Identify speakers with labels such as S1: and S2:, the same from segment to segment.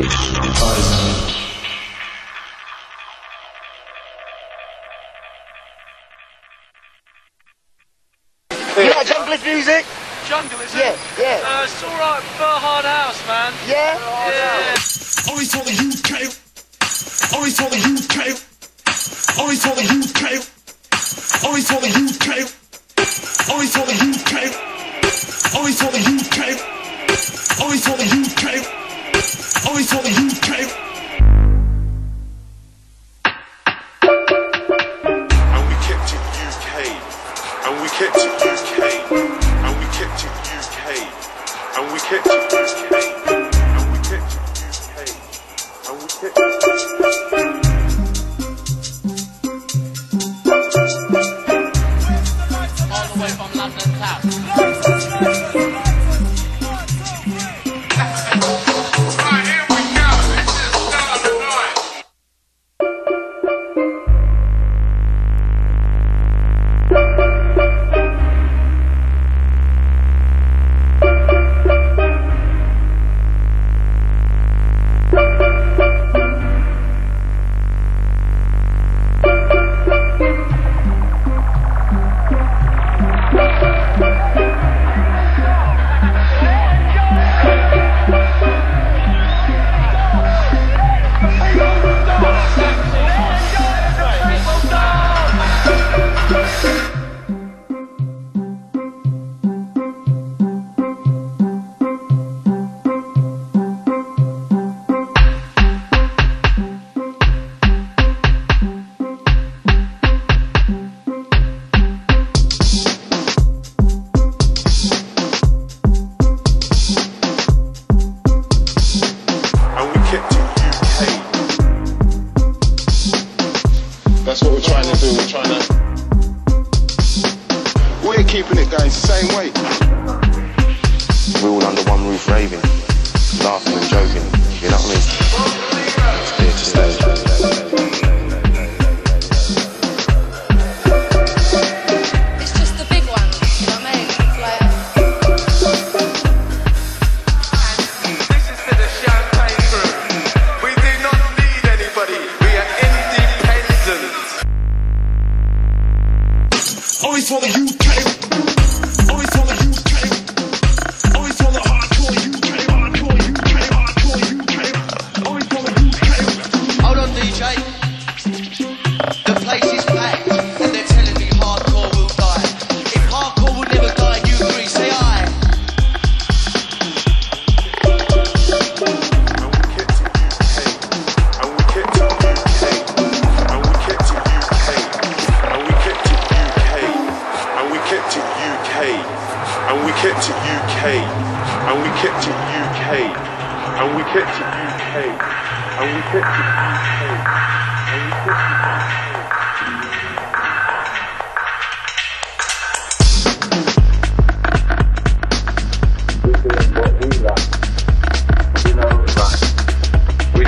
S1: You like junglist music?
S2: Jungle, is
S1: Yeah,
S2: it?
S1: yeah.
S2: Uh, it's alright for hard house, man.
S1: Yeah?
S2: Yeah.
S3: Always for the UK. Always for the UK. Always for the UK. Always for the UK. Always for the UK. Always for the UK. Always for the UK. Always UK.
S4: and we kept it UK, and we kept it UK, and we kept it UK, and we kept it UK, and we kept it UK, and we kept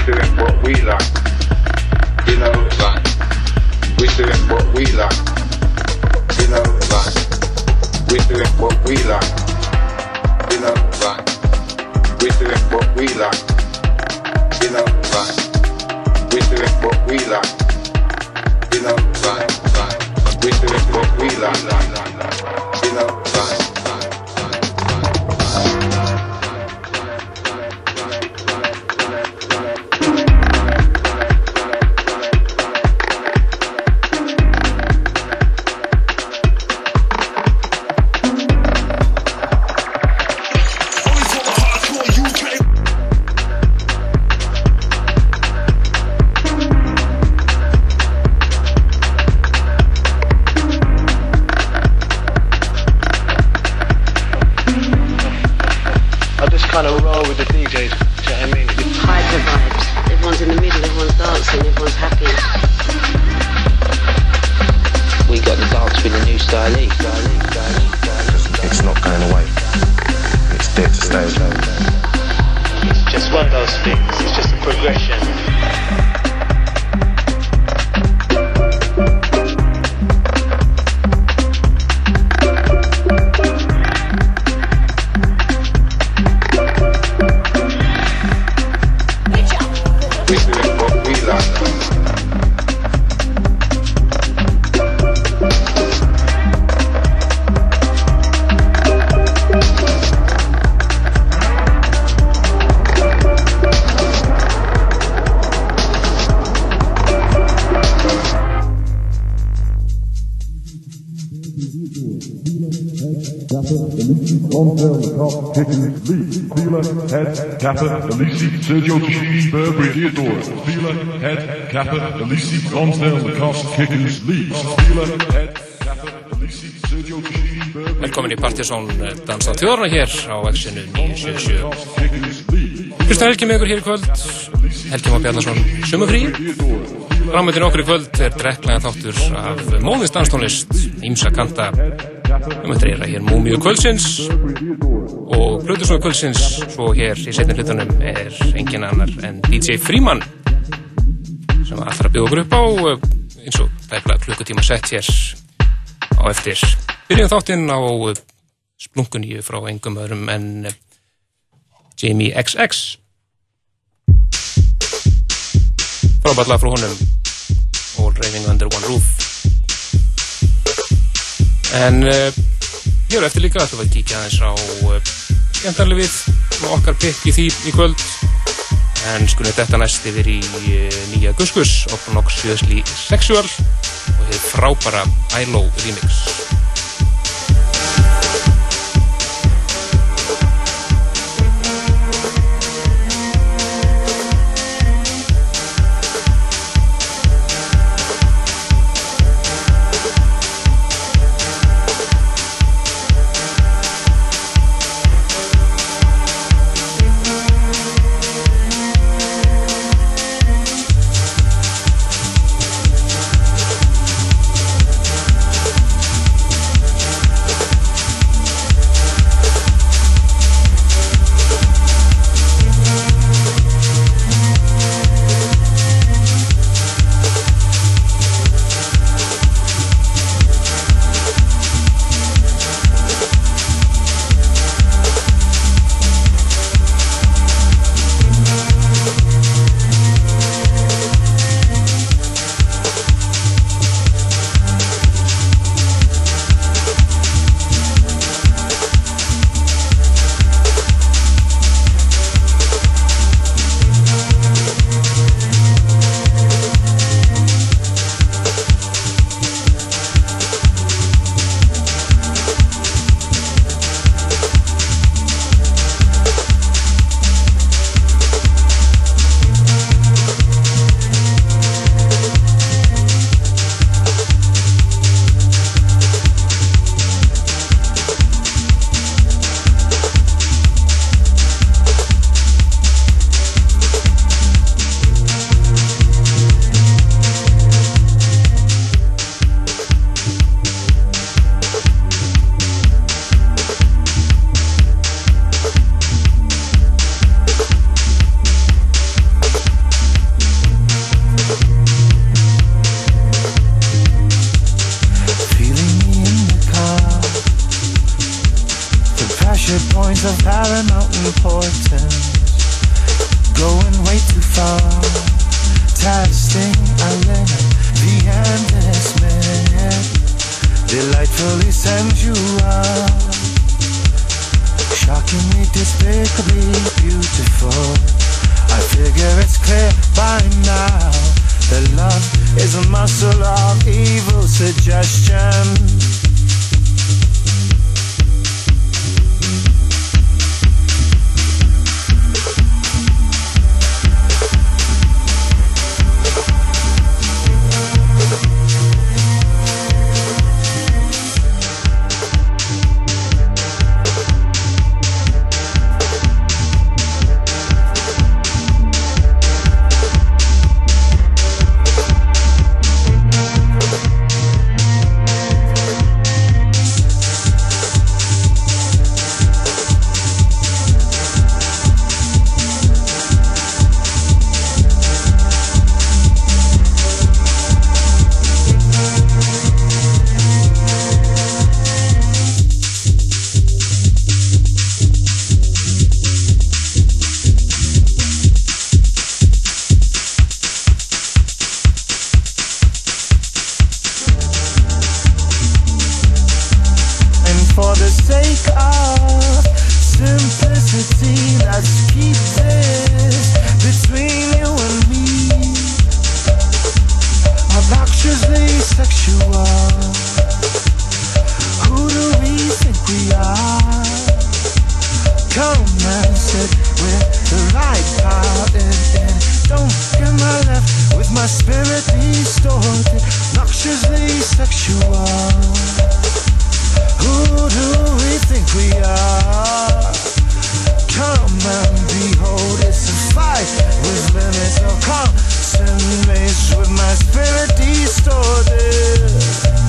S5: doing what we like. You know, like. We're doing what we like. You know, like. We're doing what we like. You know, like. We're doing what we like. You know, like. We're doing what we like. You know, like. We're doing what we like. You know, like.
S6: Kappa, Elisi, Sergio Tashini, Burberry, Theodore, Thela, Head, Kappa, Elisi, Lonsdale, Top, Pickens, Lee, Thela, Head,
S7: Velkomin í Partiðsson Dansa þjóðarna hér á X-inu 977. Kristján Helgi með ykkur hér í kvöld. Helgi Már Bjarnason, sumafrí. Rámöndin okkur í kvöld er drekklega þáttur af móðins danstónlist, ímsa kanta. Um þetta er að hér Múmiu kvöldsins og Plutusnói kvöldsins, svo hér í setjum hlutunum er engin annar en DJ Fríman sem allra bjóð okkur upp á eh, eins og tækla klukkutíma sett hér á eftir. Byrjum þáttinn á eh, splunkuníu frá engum öðrum en eh, Jamie XX. Frábætla frá honum All Raving Under One Roof. En hér eftir líka ætlum við að kíkja aðeins á uh, skemmtarlefið og okkar pikk í því í kvöld. En skulum þetta næst yfir í uh, nýja Guskus, Orthodox Seriously Sexual og hefur frábæra ILO remix.
S8: Sexual. Who do we think we are? Come and behold, it's a fight with limits with my spirit distorted.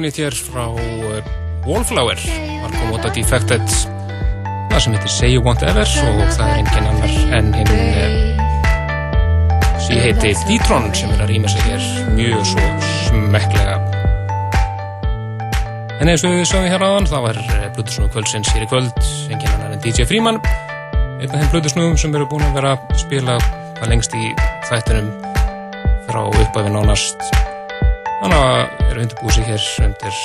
S7: Splunkunni hér frá uh, Wallflower. Var komið út á Defected það sem heitir Say You Want Ever og það er engin annar en hinn uh, sem heiti D-Tron sem er að rýma sig hér mjög svo smekklega. En eins og við sögum hér áðan þá er Blutusnúðu kvöldsins hér í kvöld. Engin annar en DJ Freeman. Einn af þeim Blutusnúðum sem eru búin að vera að spila hvað lengst í þættunum frá uppafinn ánast Þannig að eru undirbúið sig hér undir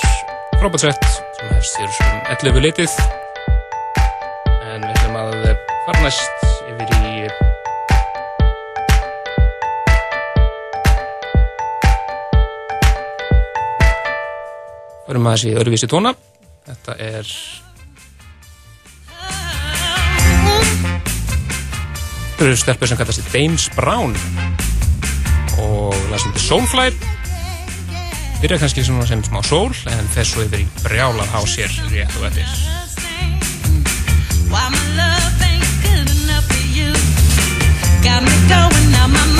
S7: frábært sett sem hefst hér um 11 litið. En við ætlum að fara næst yfir í Förum aðeins í öðruvísi tóna. Þetta er Þetta eru stelpur sem kallast Dames Brown og lag sem heitir Soulfly byrja kannski svona sem smá sól en svo yfir í brjálan hás hér rétt og eftir.
S9: Got me going out my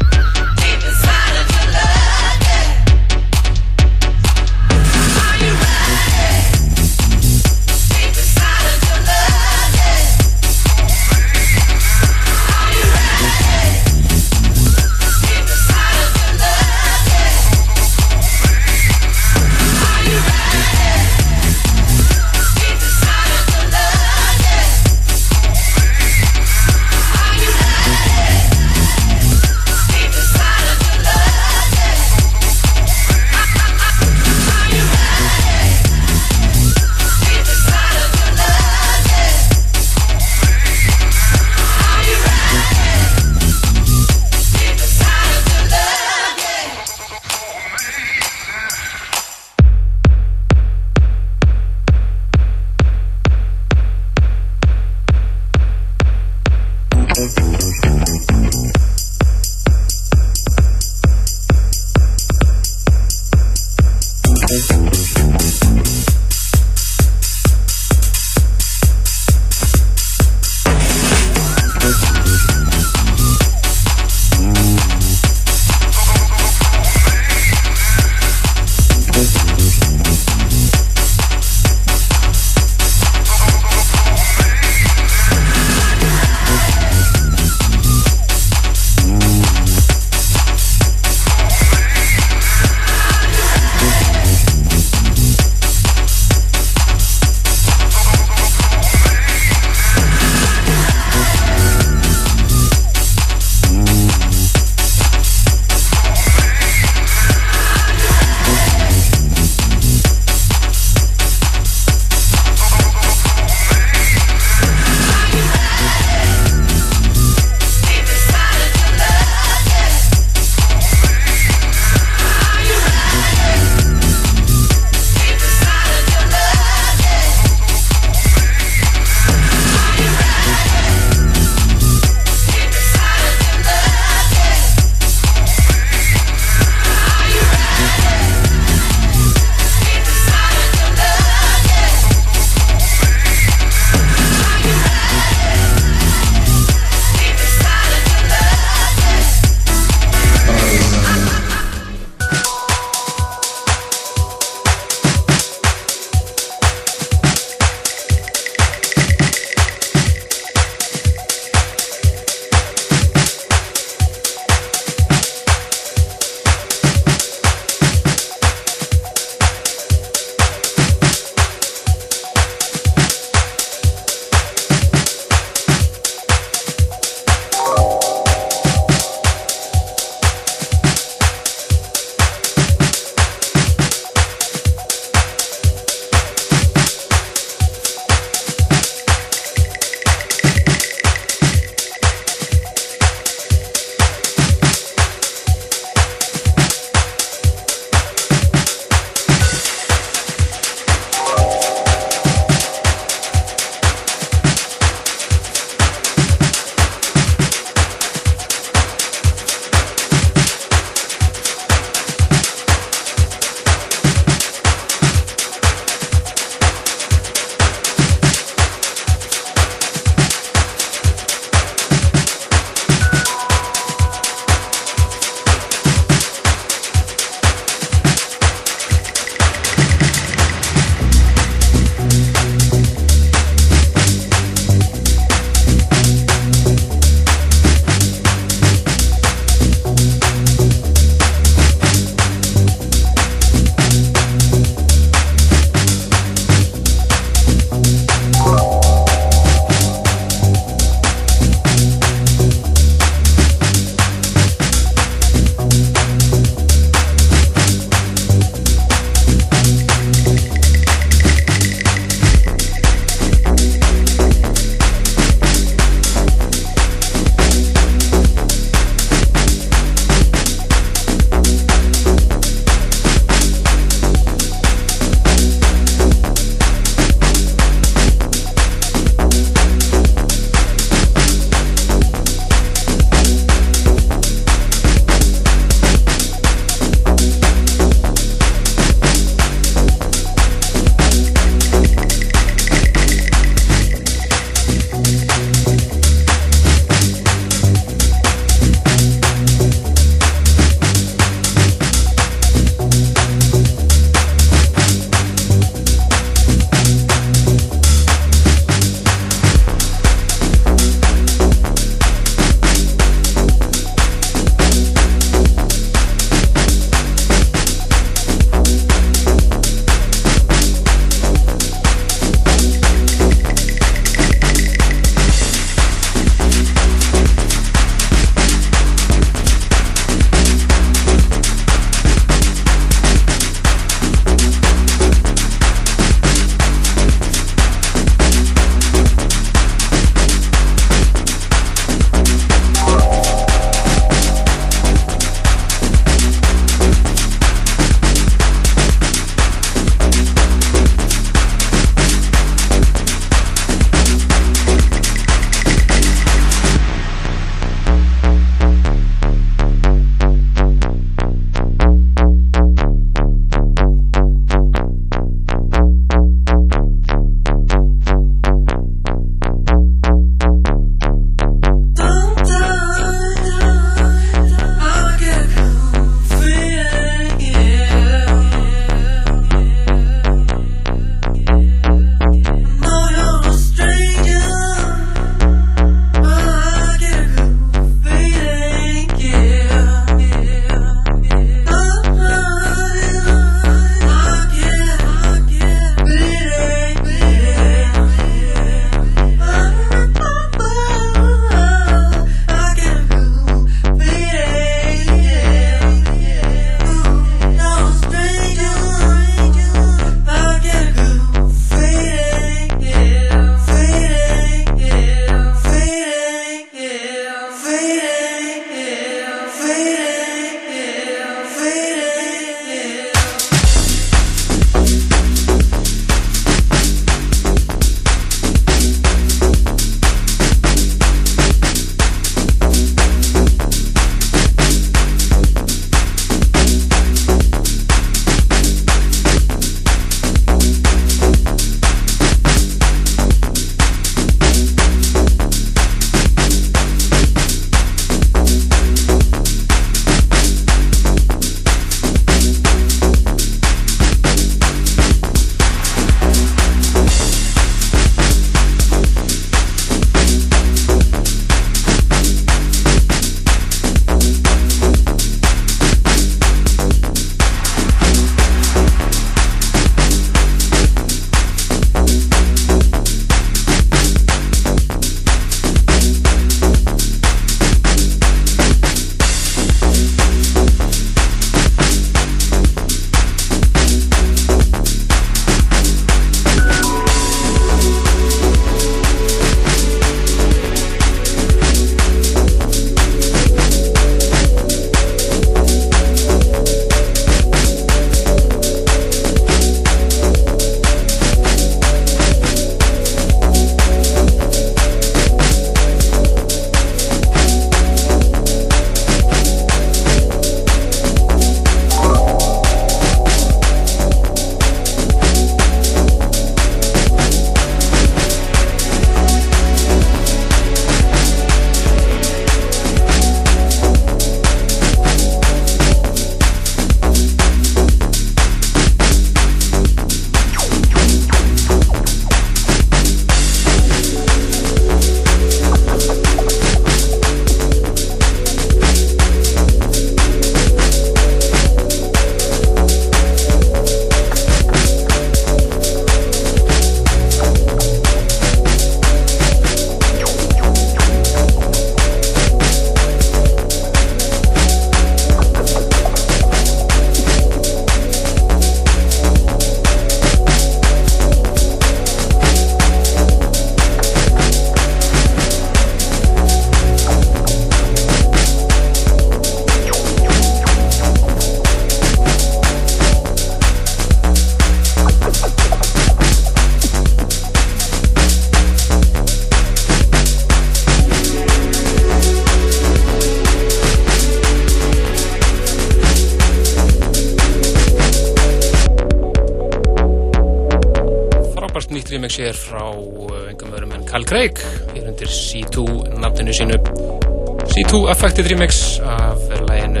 S7: C2 Affected remix af læginu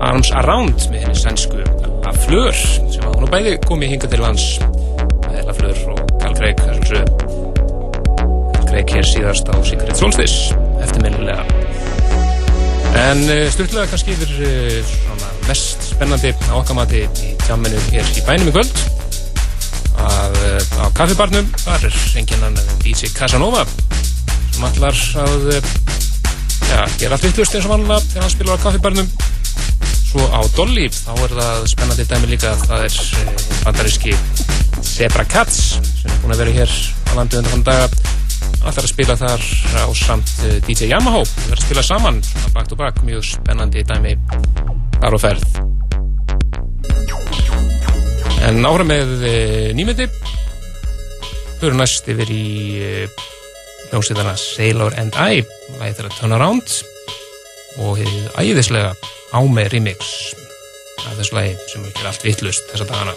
S7: Arms Around með henni sænsku La Fleur sem að hún og bæði komið hinga til lands. La Fleur og Carl Craig Carl Craig hér síðast á Secret Solstice eftirminnilega. En uh, stutlega kannski yfir uh, svona mest spennandi á okkar mati í tjamminu hér í bænum í kvöld. Að uh, á kaffibarnum annar en DJ Casanova sem allar að já, gera allt vittlust eins og vanlega þegar hann spilar á kaffibarnum svo á Dolly þá er það spennandi dæmi líka það er uh, bandaríski Zebra Cats sem er búin að vera hér á landu undan þann daga allar að spila þar á samt uh, DJ Yamaha. Það verður að spila saman back to back mjög spennandi dæmi þar á ferð. En áfram með uh, nýmyndi fyrir næst yfir í hljómsveitana Sailor and I læði þeirra Turn Around og hefði æðislega á með remix af þessu lægi sem er allt vittlust þessa dagana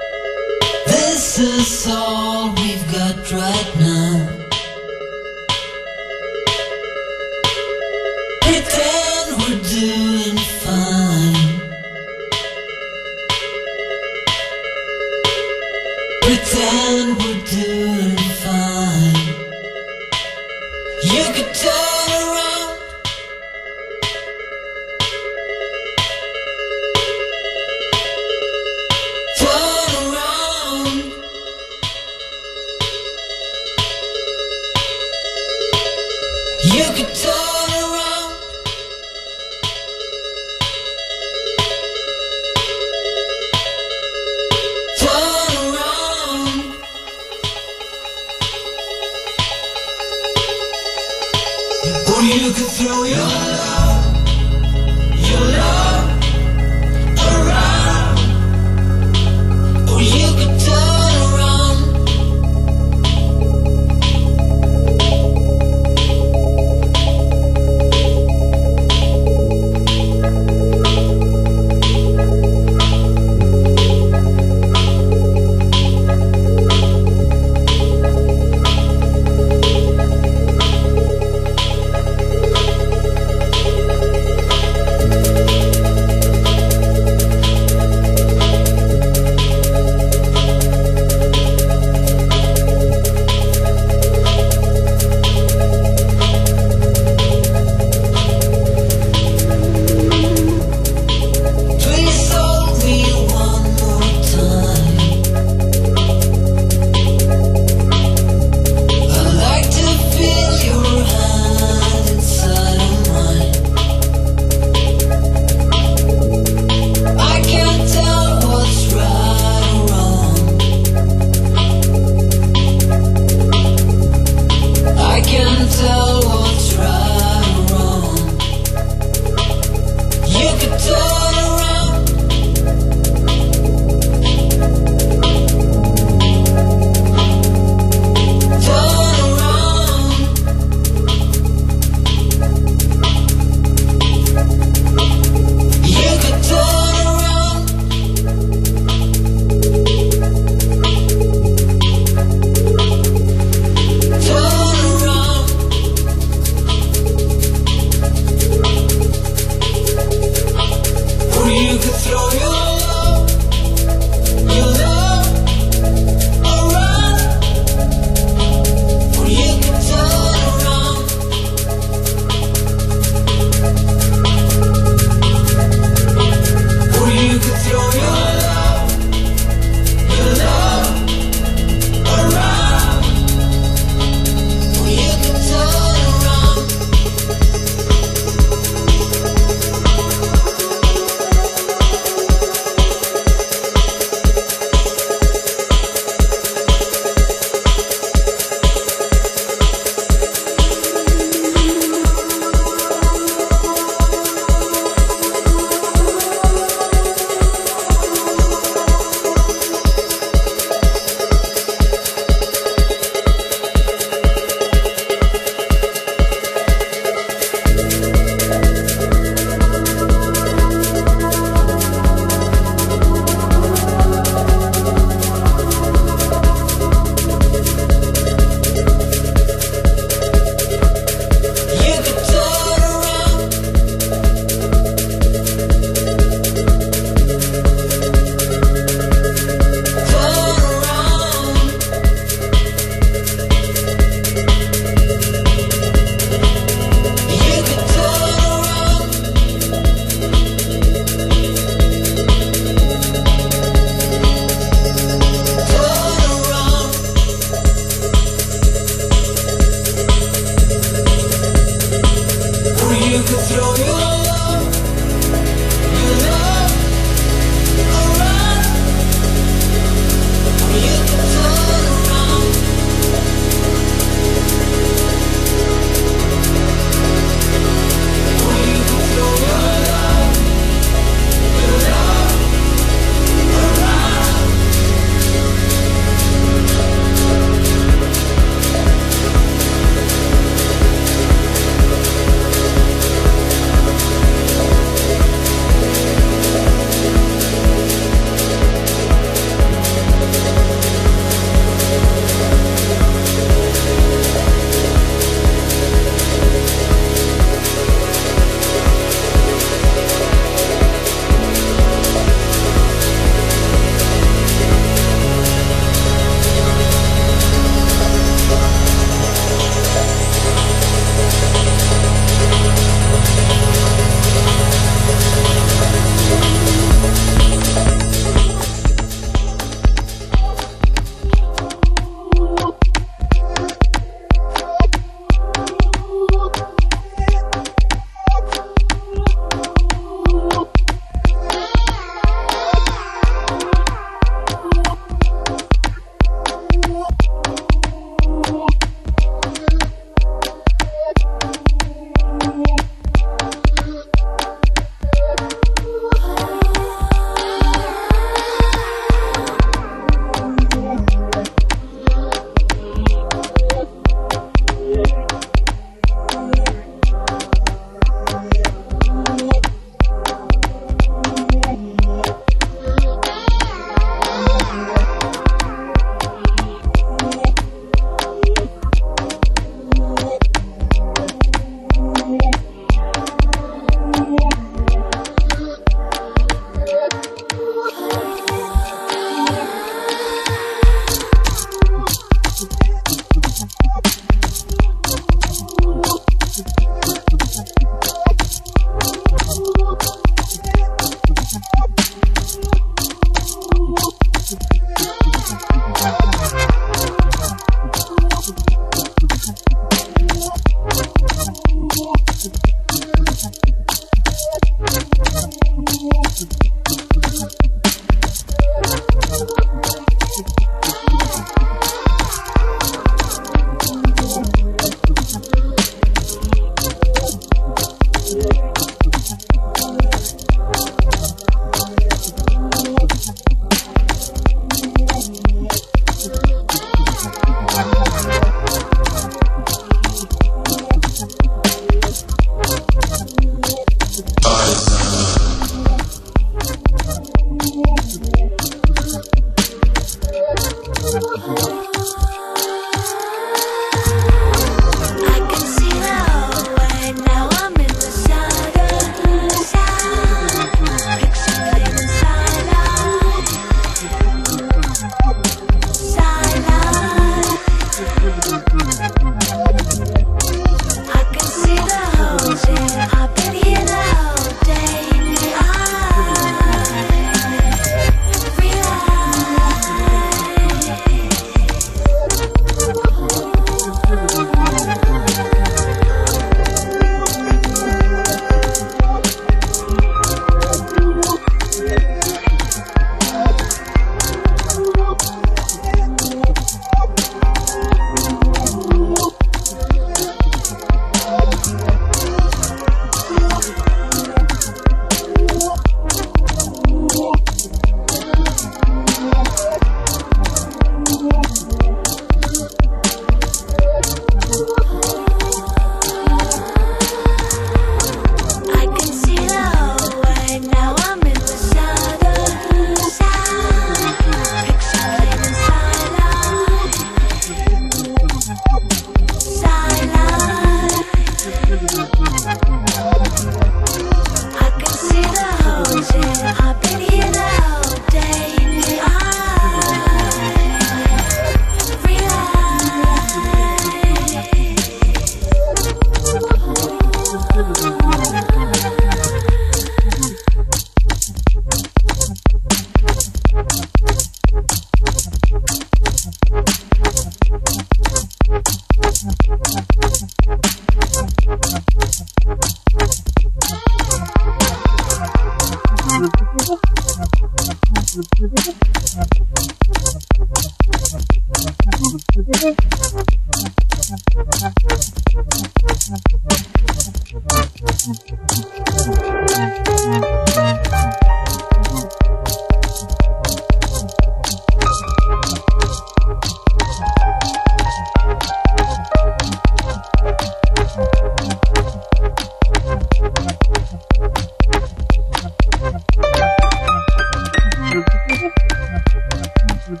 S8: Thank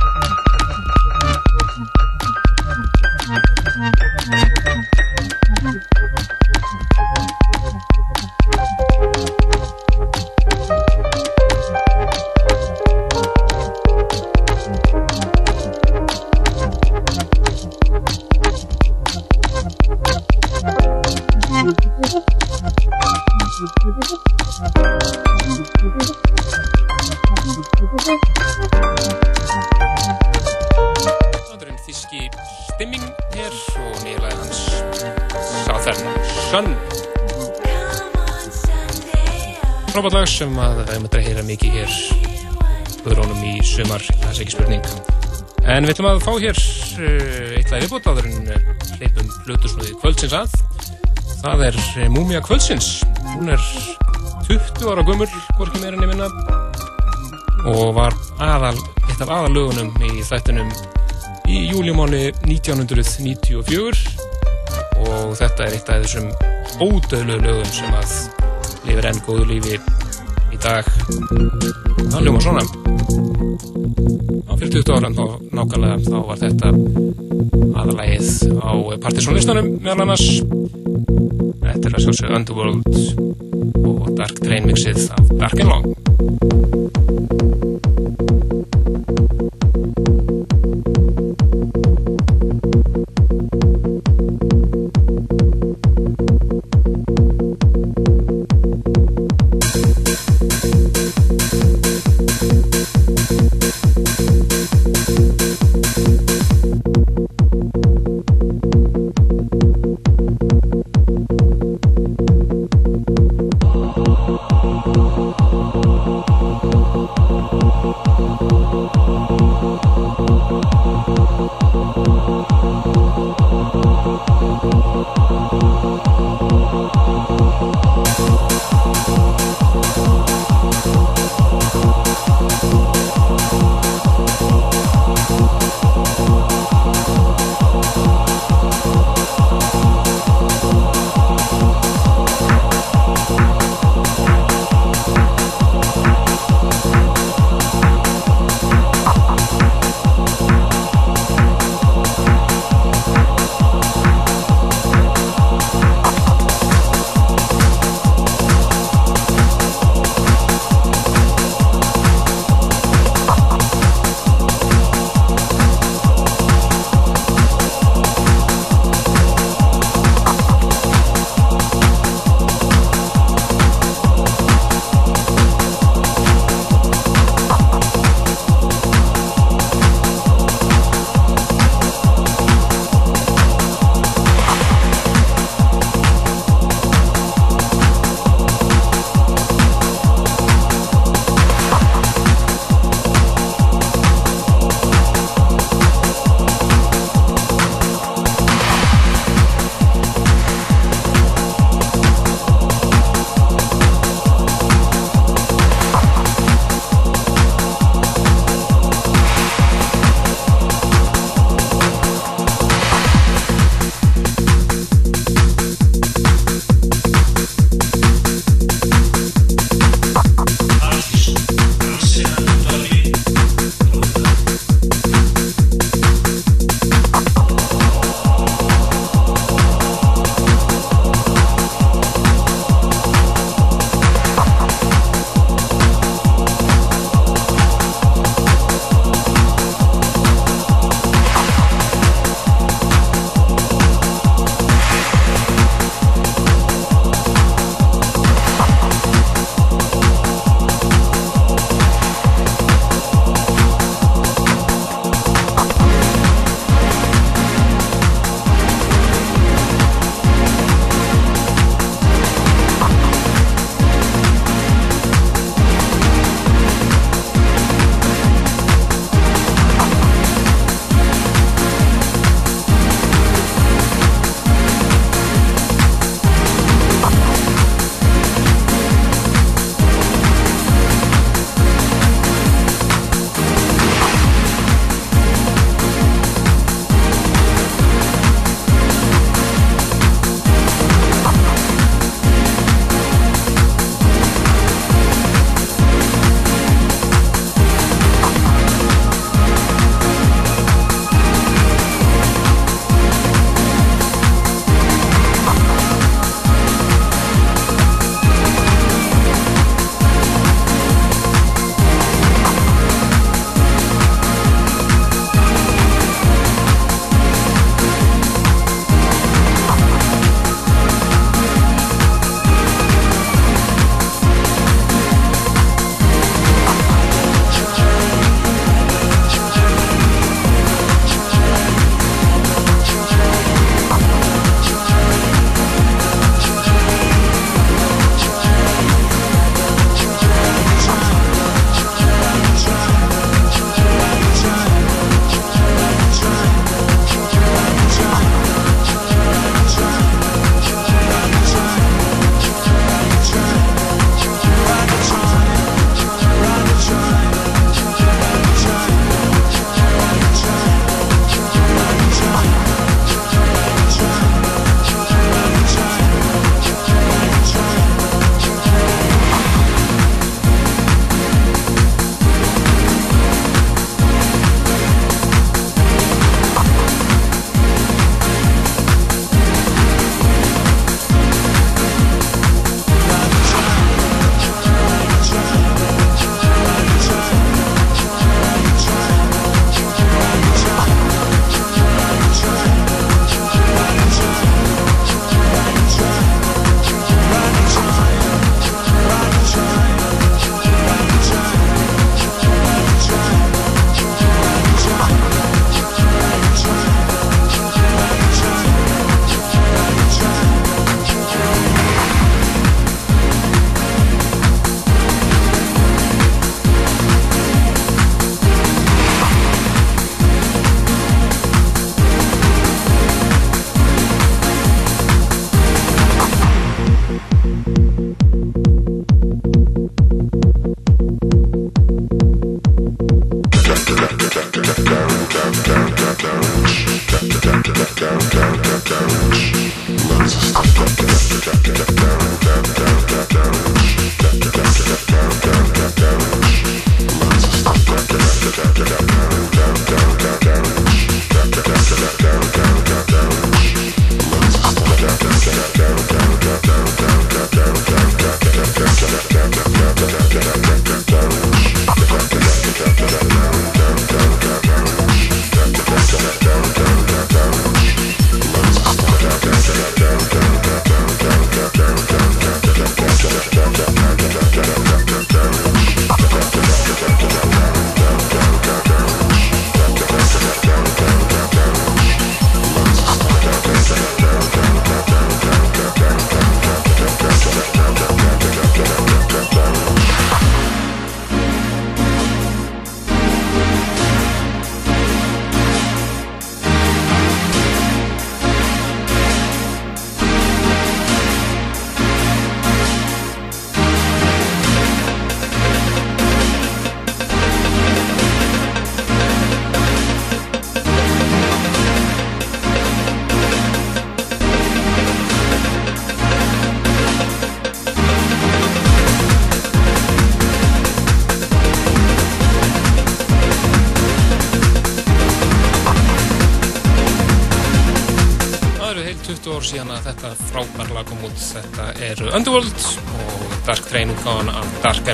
S8: you.
S7: En við ætlum að fá hér uh, eitt lag viðbútt áður en uh, hleypum flutusnúði kvöldsins að. Það er uh, Múmia kvöldsins. Hún er 20 ára gummul, hvorki meira minna og var aðal, eitt af aðalögunum í þættunum í júlimáni 1994 og þetta er eitt af þessum ódöðlu lögum sem að lifir enn góðu lífi í dag. Það hljóma svona. Á fyrir 20 ára þá nákvæmlega þá var þetta aðalægið á partysónlistanum meðal annars. Þetta er að sjálfsögðu Underworld og Dark Train mixið af Dark and Long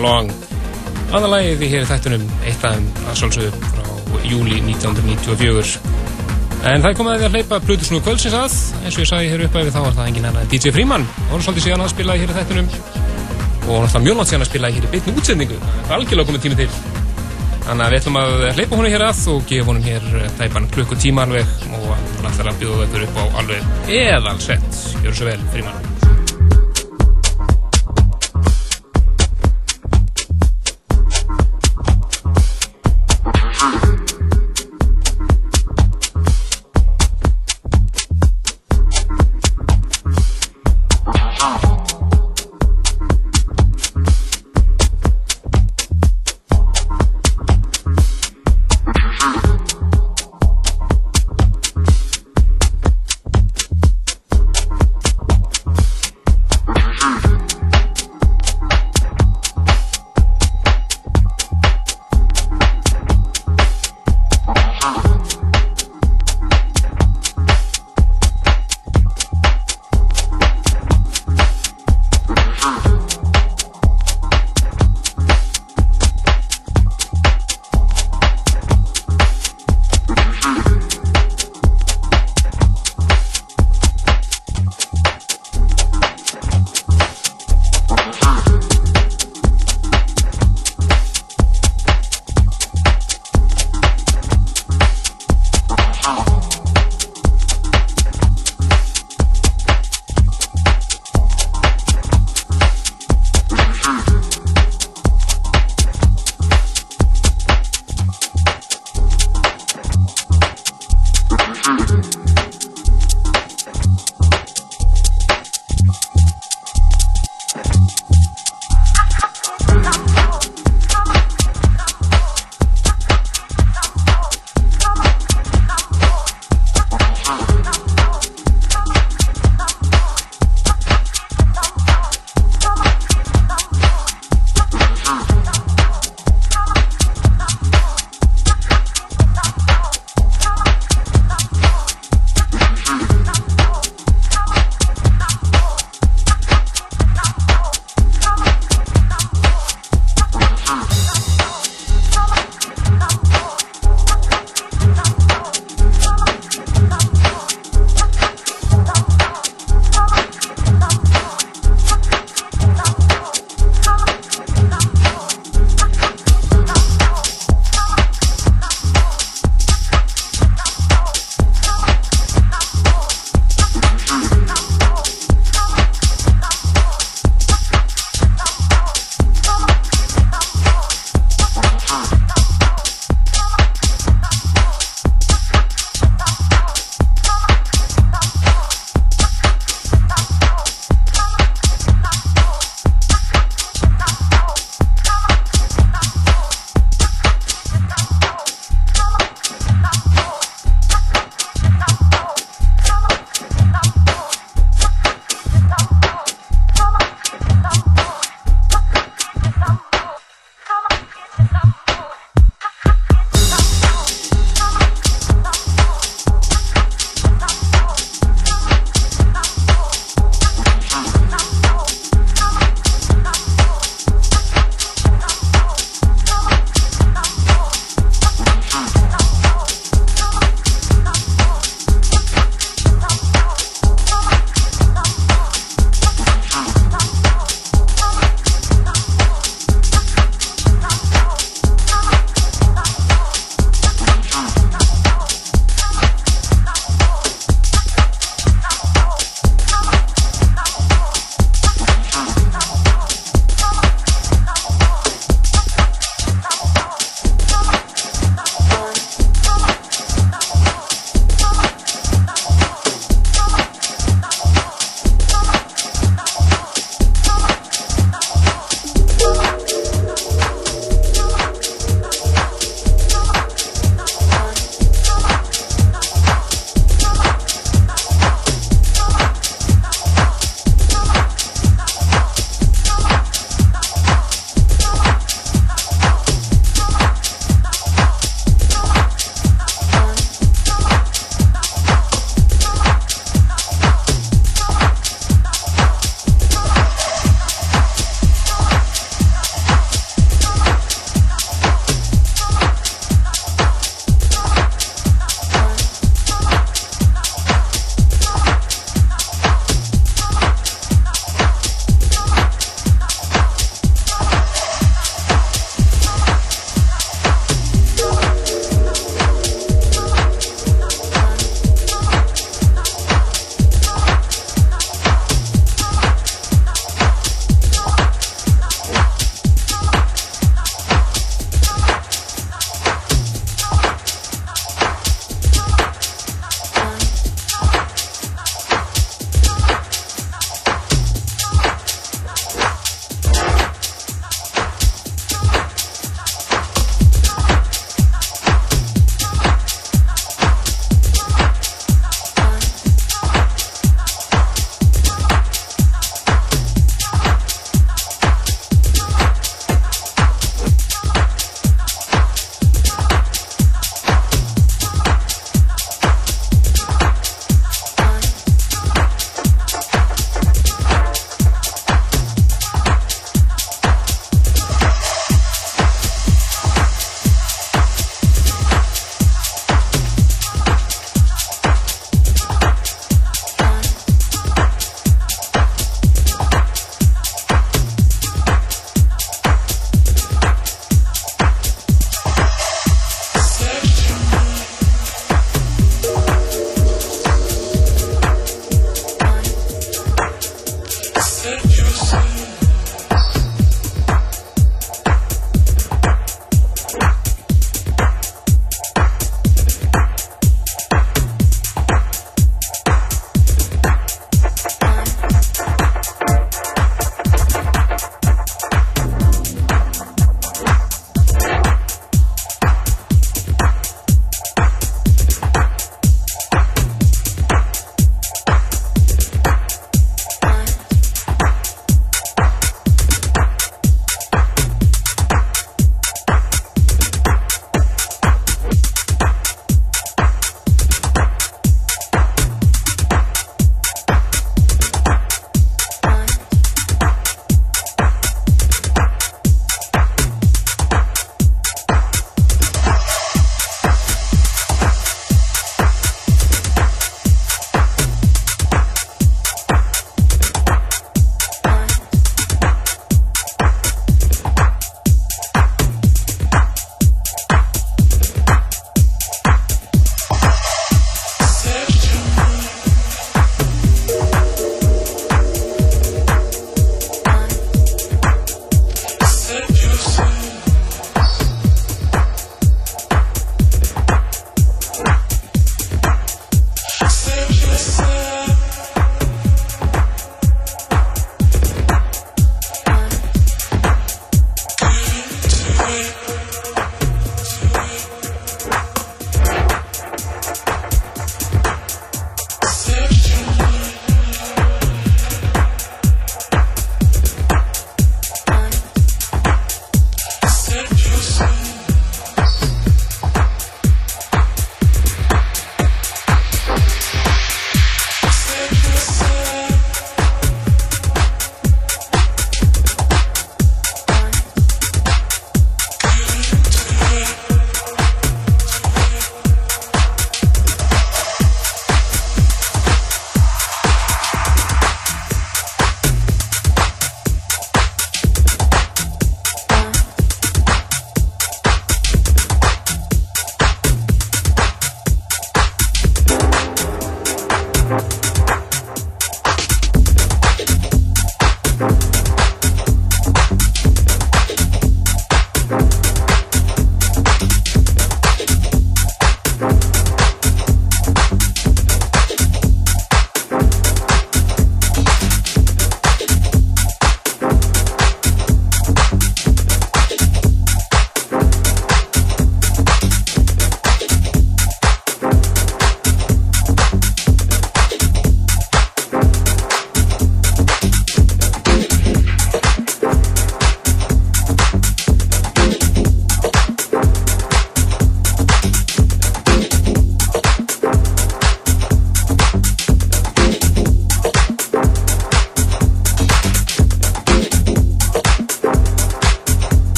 S7: Long aðalagið í hér þættunum eitt þeim að sjálfsögðu frá júli 1994 en það komið að því að hleypa Plutusnúðu kvöldsins að. Eins og ég sagði hér upp að þá var það engin annar en DJ Freeman. Og hann svolítið síðan að spila hér þættunum og náttúrulega mjög langt síðan að spila hér í beitnu útsendingu. Það er algjörlega komið tími til. Þannig að við ætlum að hleypa honum hér að og gefa honum hér tæpan klukkutíma alveg. Og hann ætlar að bjóða ykkur upp á alveg eðalsett. Gjör svo vel, fríman.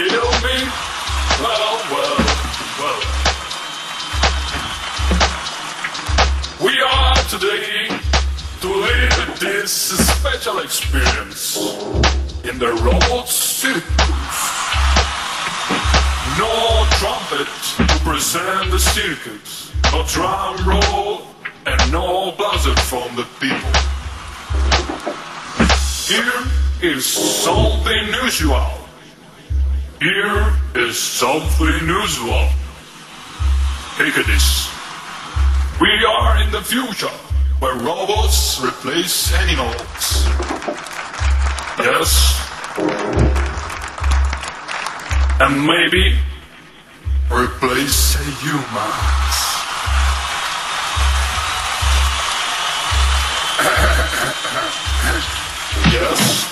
S3: Well, well, well.
S6: We are today to live this special experience in the road circus. No trumpet to present the circus, no drum roll, and no buzzer from the people. Here is something unusual. Here is something unusual. Take this. We are in the future where robots replace animals. Yes. And maybe replace humans. yes.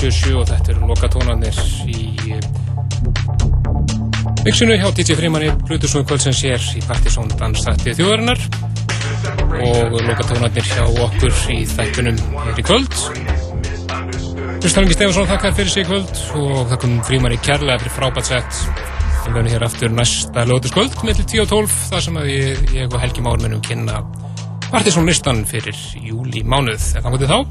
S7: 977 og þetta eru lokatónarnir í eh, viksinu hjá DJ Frímanni Plutusson Kvöldsens hér í Partisón Danstætti þjóðarinnar. Og lokatónarnir hjá okkur í þættunum hér í kvöld. Kristalingi Stefansson þakkar fyrir sig kvöld og þakkum Frímanni kærlega fyrir frábært sett við verðum hér aftur næsta lótuskvöld mellir 10 og 12 þar sem ég, ég og Helgi Mármennum kynna Partisón listan fyrir júli mánuð, en þá gotið þá?